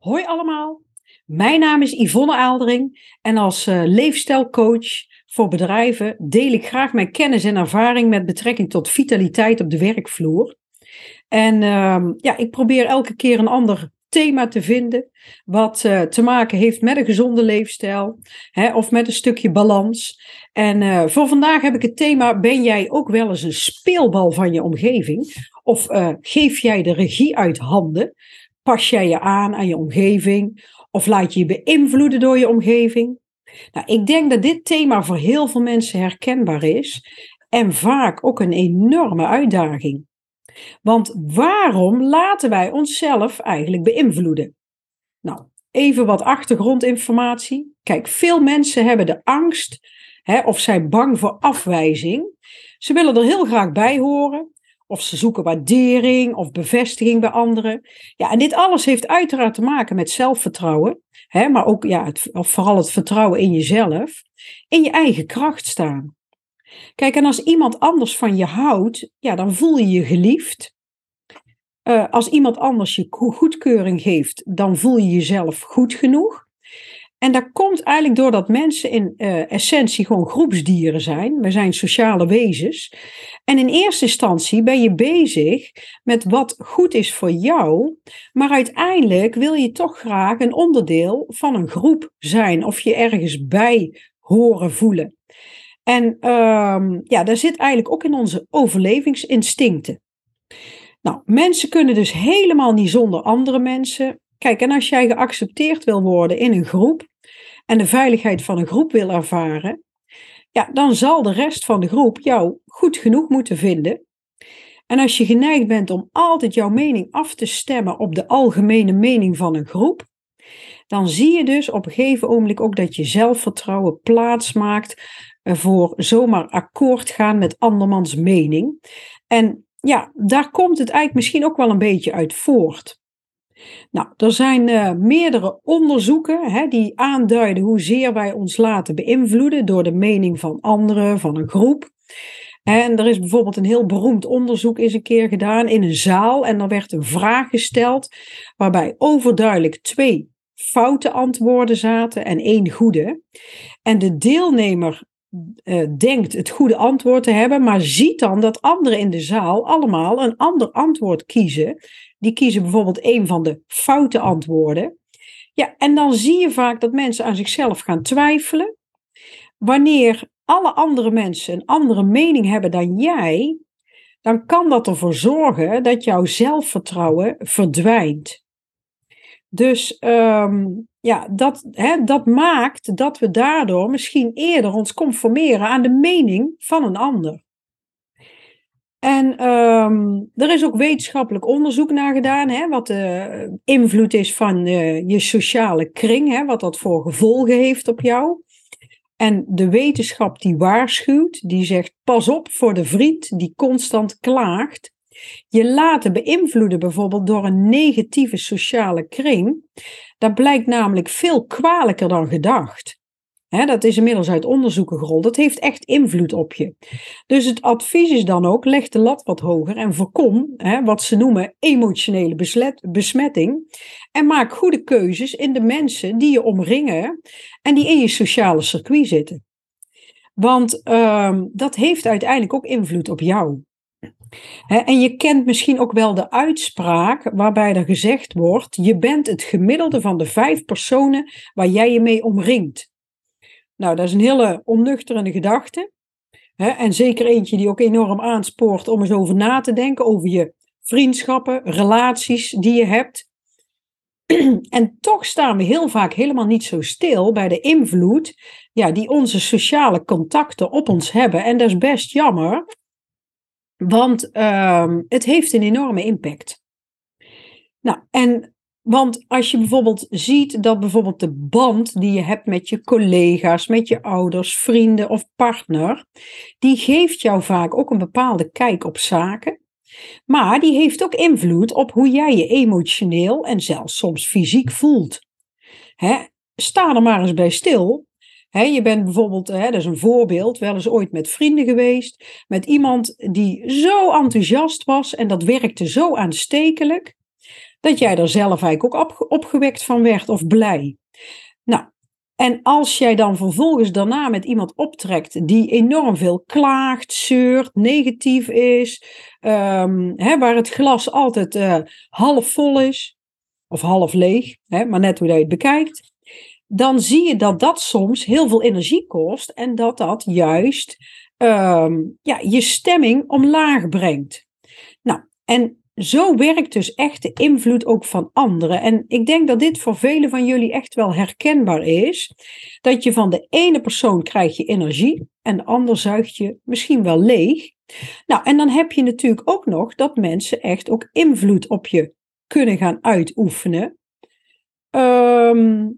Hoi allemaal, mijn naam is Yvonne Aaldering en als uh, leefstijlcoach voor bedrijven deel ik graag mijn kennis en ervaring met betrekking tot vitaliteit op de werkvloer. En uh, ja, ik probeer elke keer een ander thema te vinden wat uh, te maken heeft met een gezonde leefstijl hè, of met een stukje balans. En uh, voor vandaag heb ik het thema: ben jij ook wel eens een speelbal van je omgeving? Of geef jij de regie uit handen? Pas jij je aan aan je omgeving? Of laat je je beïnvloeden door je omgeving? Nou, ik denk dat dit thema voor heel veel mensen herkenbaar is en vaak ook een enorme uitdaging. Want waarom laten wij onszelf eigenlijk beïnvloeden? Nou, even wat achtergrondinformatie. Kijk, veel mensen hebben de angst hè, of zijn bang voor afwijzing. Ze willen er heel graag bij horen. Of ze zoeken waardering of bevestiging bij anderen. Ja, en dit alles heeft uiteraard te maken met zelfvertrouwen. Hè, maar ook ja, het, vooral het vertrouwen in jezelf. In je eigen kracht staan. Kijk, en als iemand anders van je houdt, ja, dan voel je je geliefd. Uh, als iemand anders je goedkeuring geeft, dan voel je jezelf goed genoeg. En dat komt eigenlijk doordat mensen in uh, essentie gewoon groepsdieren zijn. We zijn sociale wezens. En in eerste instantie ben je bezig met wat goed is voor jou. Maar uiteindelijk wil je toch graag een onderdeel van een groep zijn. Of je ergens bij horen voelen. En um, ja, daar zit eigenlijk ook in onze overlevingsinstincten. Nou, mensen kunnen dus helemaal niet zonder andere mensen. Kijk, en als jij geaccepteerd wil worden in een groep en de veiligheid van een groep wil ervaren, ja, dan zal de rest van de groep jou goed genoeg moeten vinden. En als je geneigd bent om altijd jouw mening af te stemmen op de algemene mening van een groep, dan zie je dus op een gegeven ogenblik ook dat je zelfvertrouwen plaatsmaakt voor zomaar akkoord gaan met andermans mening. En ja, daar komt het eigenlijk misschien ook wel een beetje uit voort. Nou, er zijn uh, meerdere onderzoeken hè, die aanduiden hoezeer wij ons laten beïnvloeden door de mening van anderen, van een groep. En er is bijvoorbeeld een heel beroemd onderzoek eens een keer gedaan in een zaal en er werd een vraag gesteld waarbij overduidelijk twee foute antwoorden zaten en één goede. En de deelnemer uh, denkt het goede antwoord te hebben, maar ziet dan dat anderen in de zaal allemaal een ander antwoord kiezen. Die kiezen bijvoorbeeld een van de foute antwoorden. Ja, en dan zie je vaak dat mensen aan zichzelf gaan twijfelen. Wanneer alle andere mensen een andere mening hebben dan jij, dan kan dat ervoor zorgen dat jouw zelfvertrouwen verdwijnt. Dus um, ja, dat, hè, dat maakt dat we daardoor misschien eerder ons conformeren aan de mening van een ander. En um, er is ook wetenschappelijk onderzoek naar gedaan, hè, wat de invloed is van uh, je sociale kring, hè, wat dat voor gevolgen heeft op jou. En de wetenschap die waarschuwt, die zegt: pas op voor de vriend die constant klaagt je laten beïnvloeden bijvoorbeeld door een negatieve sociale kring, dat blijkt namelijk veel kwalijker dan gedacht. Dat is inmiddels uit onderzoeken gerold. Dat heeft echt invloed op je. Dus het advies is dan ook: leg de lat wat hoger en voorkom wat ze noemen emotionele besmetting. En maak goede keuzes in de mensen die je omringen en die in je sociale circuit zitten. Want uh, dat heeft uiteindelijk ook invloed op jou en je kent misschien ook wel de uitspraak waarbij er gezegd wordt: je bent het gemiddelde van de vijf personen waar jij je mee omringt. Nou, dat is een hele onnuchterende gedachte. en zeker eentje die ook enorm aanspoort om eens over na te denken, over je vriendschappen, relaties die je hebt. En toch staan we heel vaak helemaal niet zo stil bij de invloed ja, die onze sociale contacten op ons hebben. En dat is best jammer, want um, het heeft een enorme impact. Nou, en want als je bijvoorbeeld ziet dat bijvoorbeeld de band die je hebt met je collega's, met je ouders, vrienden of partner, die geeft jou vaak ook een bepaalde kijk op zaken. Maar die heeft ook invloed op hoe jij je emotioneel en zelfs soms fysiek voelt. Hè? Sta er maar eens bij stil je bent bijvoorbeeld, dat is een voorbeeld, wel eens ooit met vrienden geweest, met iemand die zo enthousiast was en dat werkte zo aanstekelijk. Dat jij er zelf eigenlijk ook opgewekt van werd of blij. Nou, en als jij dan vervolgens daarna met iemand optrekt die enorm veel klaagt, zeurt, negatief is, um, hè, waar het glas altijd uh, half vol is, of half leeg, hè, maar net hoe je het bekijkt, dan zie je dat dat soms heel veel energie kost en dat dat juist um, ja, je stemming omlaag brengt. Nou, en zo werkt dus echt de invloed ook van anderen. En ik denk dat dit voor velen van jullie echt wel herkenbaar is. Dat je van de ene persoon krijg je energie en de ander zuigt je misschien wel leeg. Nou, en dan heb je natuurlijk ook nog dat mensen echt ook invloed op je kunnen gaan uitoefenen.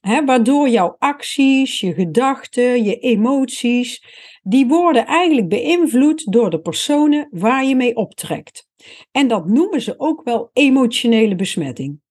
Hè, waardoor jouw acties, je gedachten, je emoties, die worden eigenlijk beïnvloed door de personen waar je mee optrekt. En dat noemen ze ook wel emotionele besmetting.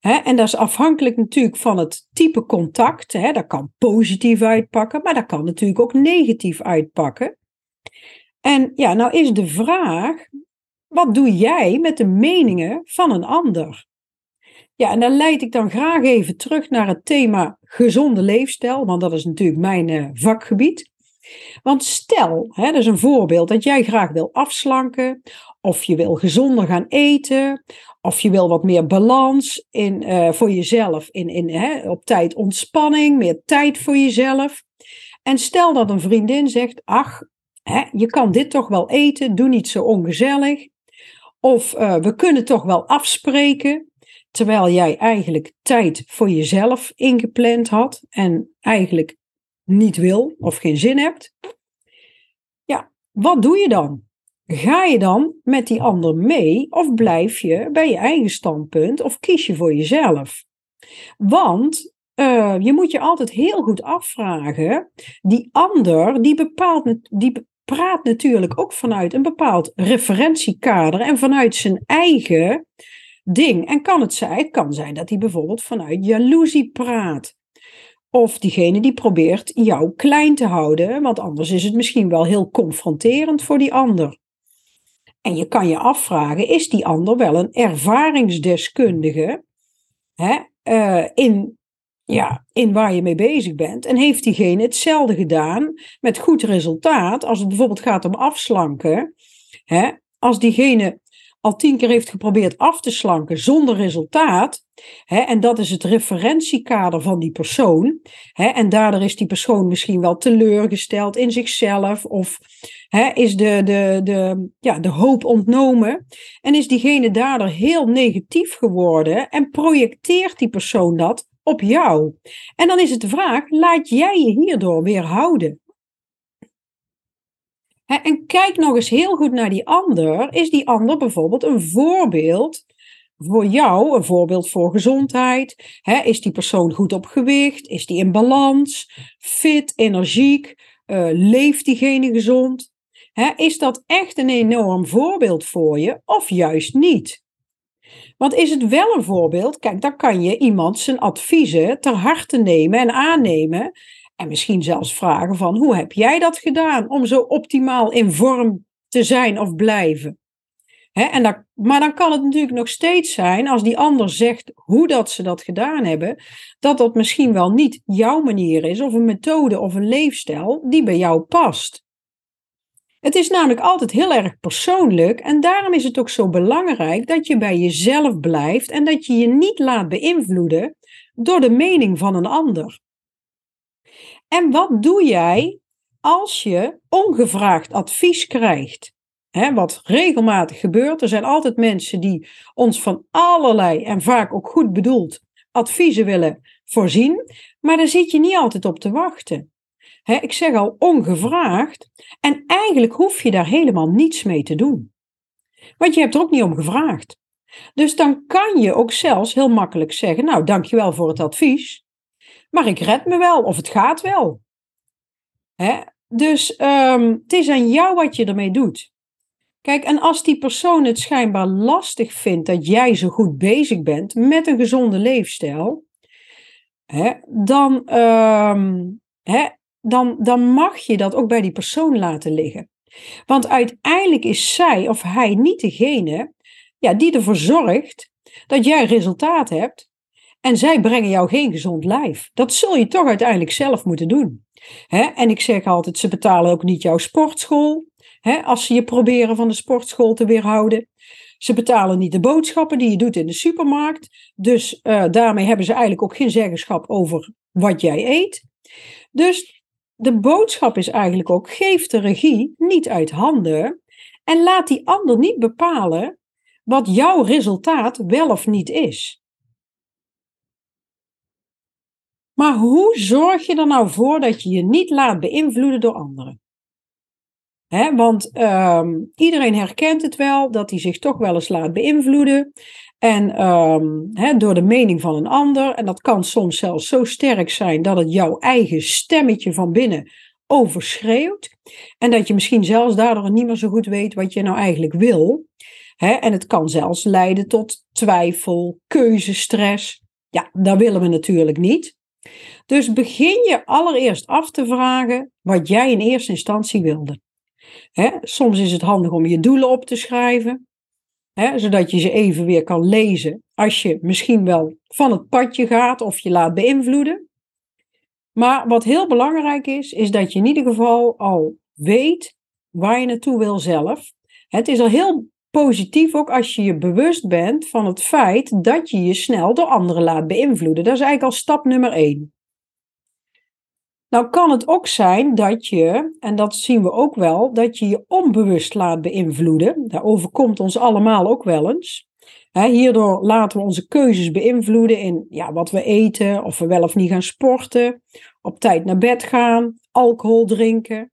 en dat is afhankelijk natuurlijk van het type contact. dat kan positief uitpakken, maar dat kan natuurlijk ook negatief uitpakken. En ja, nou is de vraag, wat doe jij met de meningen van een ander? Ja, en dan leid ik dan graag even terug naar het thema gezonde leefstijl, want dat is natuurlijk mijn uh, vakgebied. Want stel, hè, dat is een voorbeeld, dat jij graag wil afslanken, of je wil gezonder gaan eten, of je wil wat meer balans in, uh, voor jezelf, in, in, hè, op tijd ontspanning, meer tijd voor jezelf. En stel dat een vriendin zegt, ach, hè, je kan dit toch wel eten, doe niet zo ongezellig. Of uh, we kunnen toch wel afspreken, terwijl jij eigenlijk tijd voor jezelf ingepland had en eigenlijk niet wil of geen zin hebt. Ja, wat doe je dan? Ga je dan met die ander mee of blijf je bij je eigen standpunt of kies je voor jezelf? Want uh, je moet je altijd heel goed afvragen, die ander die bepaalt, die praat natuurlijk ook vanuit een bepaald referentiekader en vanuit zijn eigen ding. En kan het zijn, kan zijn dat hij bijvoorbeeld vanuit jaloezie praat. Of diegene die probeert jou klein te houden, want anders is het misschien wel heel confronterend voor die ander. En je kan je afvragen, is die ander wel een ervaringsdeskundige hè, uh, in, ja, in waar je mee bezig bent? En heeft diegene hetzelfde gedaan met goed resultaat, als het bijvoorbeeld gaat om afslanken? Hè, als diegene al tien keer heeft geprobeerd af te slanken zonder resultaat. Hè, en dat is het referentiekader van die persoon. Hè, en daardoor is die persoon misschien wel teleurgesteld in zichzelf. Of hè, is de, de, de, ja, de hoop ontnomen. En is diegene daardoor heel negatief geworden. En projecteert die persoon dat op jou. En dan is het de vraag: laat jij je hierdoor weer houden? En kijk nog eens heel goed naar die ander. Is die ander bijvoorbeeld een voorbeeld voor jou, een voorbeeld voor gezondheid? Is die persoon goed op gewicht? Is die in balans? Fit, energiek? Uh, leeft diegene gezond? Is dat echt een enorm voorbeeld voor je of juist niet? Want is het wel een voorbeeld? Kijk, dan kan je iemand zijn adviezen ter harte nemen en aannemen. En misschien zelfs vragen van hoe heb jij dat gedaan om zo optimaal in vorm te zijn of blijven? en dat, maar dan kan het natuurlijk nog steeds zijn, als die ander zegt hoe dat ze dat gedaan hebben, dat dat misschien wel niet jouw manier is, of een methode of een leefstijl die bij jou past. Het is namelijk altijd heel erg persoonlijk en daarom is het ook zo belangrijk dat je bij jezelf blijft en dat je je niet laat beïnvloeden door de mening van een ander. En wat doe jij als je ongevraagd advies krijgt? wat regelmatig gebeurt. Er zijn altijd mensen die ons van allerlei en vaak ook goed bedoeld adviezen willen voorzien, maar daar zit je niet altijd op te wachten. Ik zeg al ongevraagd en eigenlijk hoef je daar helemaal niets mee te doen. Want je hebt er ook niet om gevraagd. Dus dan kan je ook zelfs heel makkelijk zeggen: Nou, dankjewel voor het advies maar ik red me wel of het gaat wel. Dus um, het is aan jou wat je ermee doet. Kijk, en als die persoon het schijnbaar lastig vindt dat jij zo goed bezig bent met een gezonde leefstijl, hè, dan, um, hè, dan, dan mag je dat ook bij die persoon laten liggen. Want uiteindelijk is zij of hij niet degene ja, die ervoor zorgt dat jij resultaat hebt en zij brengen jou geen gezond lijf. Dat zul je toch uiteindelijk zelf moeten doen. En ik zeg altijd, ze betalen ook niet jouw sportschool als ze je proberen van de sportschool te weerhouden. Ze betalen niet de boodschappen die je doet in de supermarkt. Dus uh, daarmee hebben ze eigenlijk ook geen zeggenschap over wat jij eet. Dus de boodschap is eigenlijk ook: geef de regie niet uit handen en laat die ander niet bepalen wat jouw resultaat wel of niet is. Maar hoe zorg je er nou voor dat je je niet laat beïnvloeden door anderen? Want um, iedereen herkent het wel dat hij zich toch wel eens laat beïnvloeden. En he, door de mening van een ander. En dat kan soms zelfs zo sterk zijn dat het jouw eigen stemmetje van binnen overschreeuwt. En dat je misschien zelfs daardoor niet meer zo goed weet wat je nou eigenlijk wil. En het kan zelfs leiden tot twijfel, keuzestress. Ja, dat willen we natuurlijk niet. Dus begin je allereerst af te vragen wat jij in eerste instantie wilde. soms is het handig om je doelen op te schrijven, zodat je ze even weer kan lezen als je misschien wel van het padje gaat of je laat beïnvloeden. Maar wat heel belangrijk is, is dat je in ieder geval al weet waar je naartoe wil zelf. Het is al heel positief ook als je je bewust bent van het feit dat je je snel door anderen laat beïnvloeden. Dat is eigenlijk al stap nummer één. Nou kan het ook zijn dat je, en dat zien we ook wel, dat je je onbewust laat beïnvloeden. Dat overkomt ons allemaal ook wel eens. hierdoor laten we onze keuzes beïnvloeden in ja, wat we eten, of we wel of niet gaan sporten, op tijd naar bed gaan, alcohol drinken.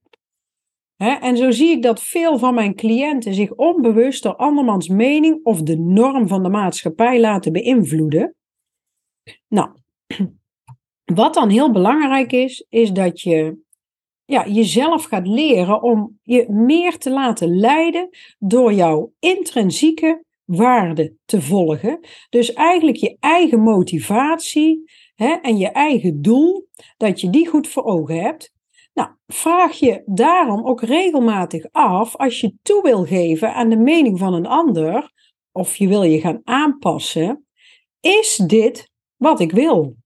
en zo zie ik dat veel van mijn cliënten zich onbewust door andermans mening of de norm van de maatschappij laten beïnvloeden. Nou, wat dan heel belangrijk is, is dat je ja, jezelf gaat leren om je meer te laten leiden door jouw intrinsieke waarde te volgen. Dus eigenlijk je eigen motivatie hè, en je eigen doel, dat je die goed voor ogen hebt. Nou, vraag je daarom ook regelmatig af als je toe wil geven aan de mening van een ander, of je wil je gaan aanpassen, is dit wat ik wil?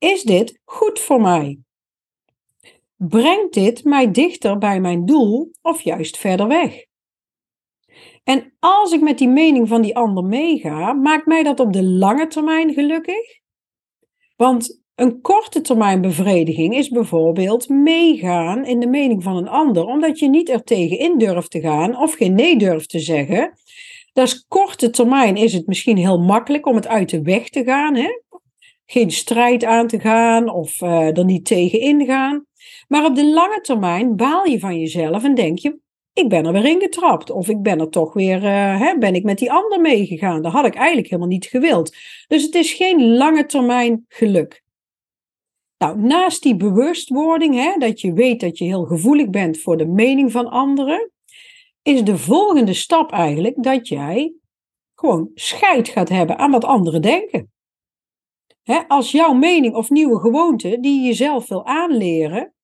Is dit goed voor mij? Brengt dit mij dichter bij mijn doel of juist verder weg? En als ik met die mening van die ander meega, maakt mij dat op de lange termijn gelukkig? Want een korte termijn bevrediging is bijvoorbeeld meegaan in de mening van een ander, omdat je niet er tegen in durft te gaan of geen nee durft te zeggen. Dat is korte termijn is het misschien heel makkelijk om het uit de weg te gaan. Hè? Geen strijd aan te gaan of uh, er niet tegen ingaan. Maar op de lange termijn baal je van jezelf en denk je, ik ben er weer ingetrapt. Of ik ben er toch weer, uh, hè, ben ik met die ander meegegaan. Dat had ik eigenlijk helemaal niet gewild. Dus het is geen lange termijn geluk. Nou, naast die bewustwording, hè, dat je weet dat je heel gevoelig bent voor de mening van anderen, is de volgende stap eigenlijk dat jij gewoon scheid gaat hebben aan wat anderen denken als jouw mening of nieuwe gewoonte die je jezelf wil aanleren,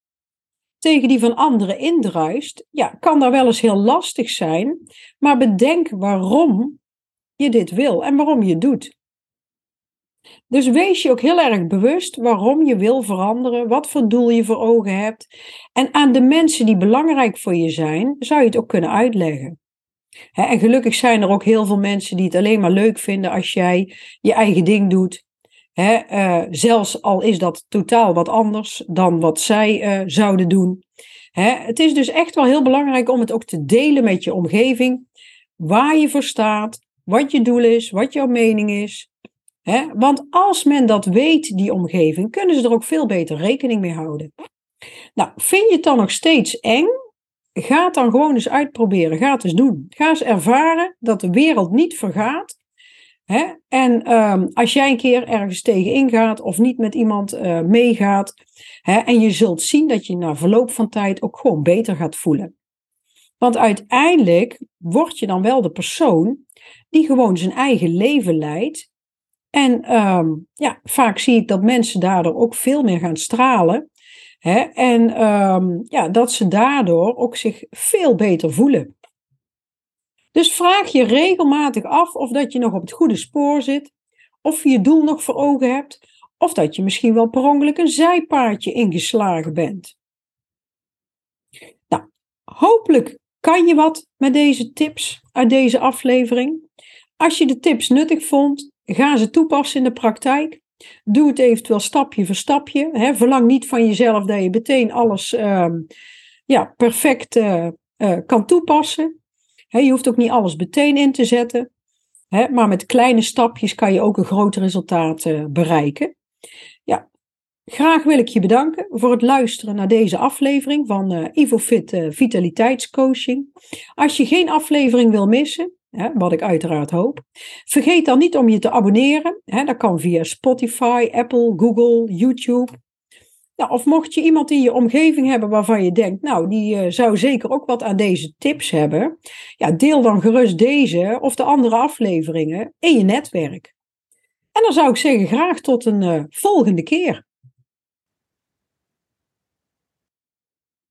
tegen die van anderen indruist, ja, kan daar wel eens heel lastig zijn. Maar bedenk waarom je dit wil en waarom je het doet. Dus wees je ook heel erg bewust waarom je wil veranderen, wat voor doel je voor ogen hebt. En aan de mensen die belangrijk voor je zijn, zou je het ook kunnen uitleggen. En gelukkig zijn er ook heel veel mensen die het alleen maar leuk vinden als jij je eigen ding doet uh, zelfs al is dat totaal wat anders dan wat zij uh, zouden doen. het is dus echt wel heel belangrijk om het ook te delen met je omgeving. Waar je voor staat, wat je doel is, wat jouw mening is. want als men dat weet, die omgeving, kunnen ze er ook veel beter rekening mee houden. Nou, vind je het dan nog steeds eng? Ga dan gewoon eens uitproberen. Ga het eens doen. Ga eens ervaren dat de wereld niet vergaat Hè? En um, als jij een keer ergens tegen ingaat of niet met iemand uh, meegaat, hè, en je zult zien dat je na verloop van tijd ook gewoon beter gaat voelen. Want uiteindelijk word je dan wel de persoon die gewoon zijn eigen leven leidt. En um, ja, vaak zie ik dat mensen daardoor ook veel meer gaan stralen. Hè? En um, ja, dat ze daardoor ook zich veel beter voelen. Dus vraag je regelmatig af of dat je nog op het goede spoor zit, of je je doel nog voor ogen hebt, of dat je misschien wel per ongeluk een zijpaardje ingeslagen bent. Nou, hopelijk kan je wat met deze tips uit deze aflevering. Als je de tips nuttig vond, ga ze toepassen in de praktijk. Doe het eventueel stapje voor stapje. Hè. Verlang niet van jezelf dat je meteen alles uh, ja, perfect uh, uh, kan toepassen. Je hoeft ook niet alles meteen in te zetten. Maar met kleine stapjes kan je ook een groot resultaat eh, bereiken. Ja, graag wil ik je bedanken voor het luisteren naar deze aflevering van uh, IvoFit Vitaliteitscoaching. Als je geen aflevering wil missen, wat ik uiteraard hoop. Vergeet dan niet om je te abonneren. Dat kan via Spotify, Apple, Google, YouTube. Nou, of mocht je iemand in je omgeving hebben waarvan je denkt, nou, die uh, zou zeker ook wat aan deze tips hebben, ja, deel dan gerust deze of de andere afleveringen in je netwerk. En dan zou ik zeggen, graag tot een uh, volgende keer.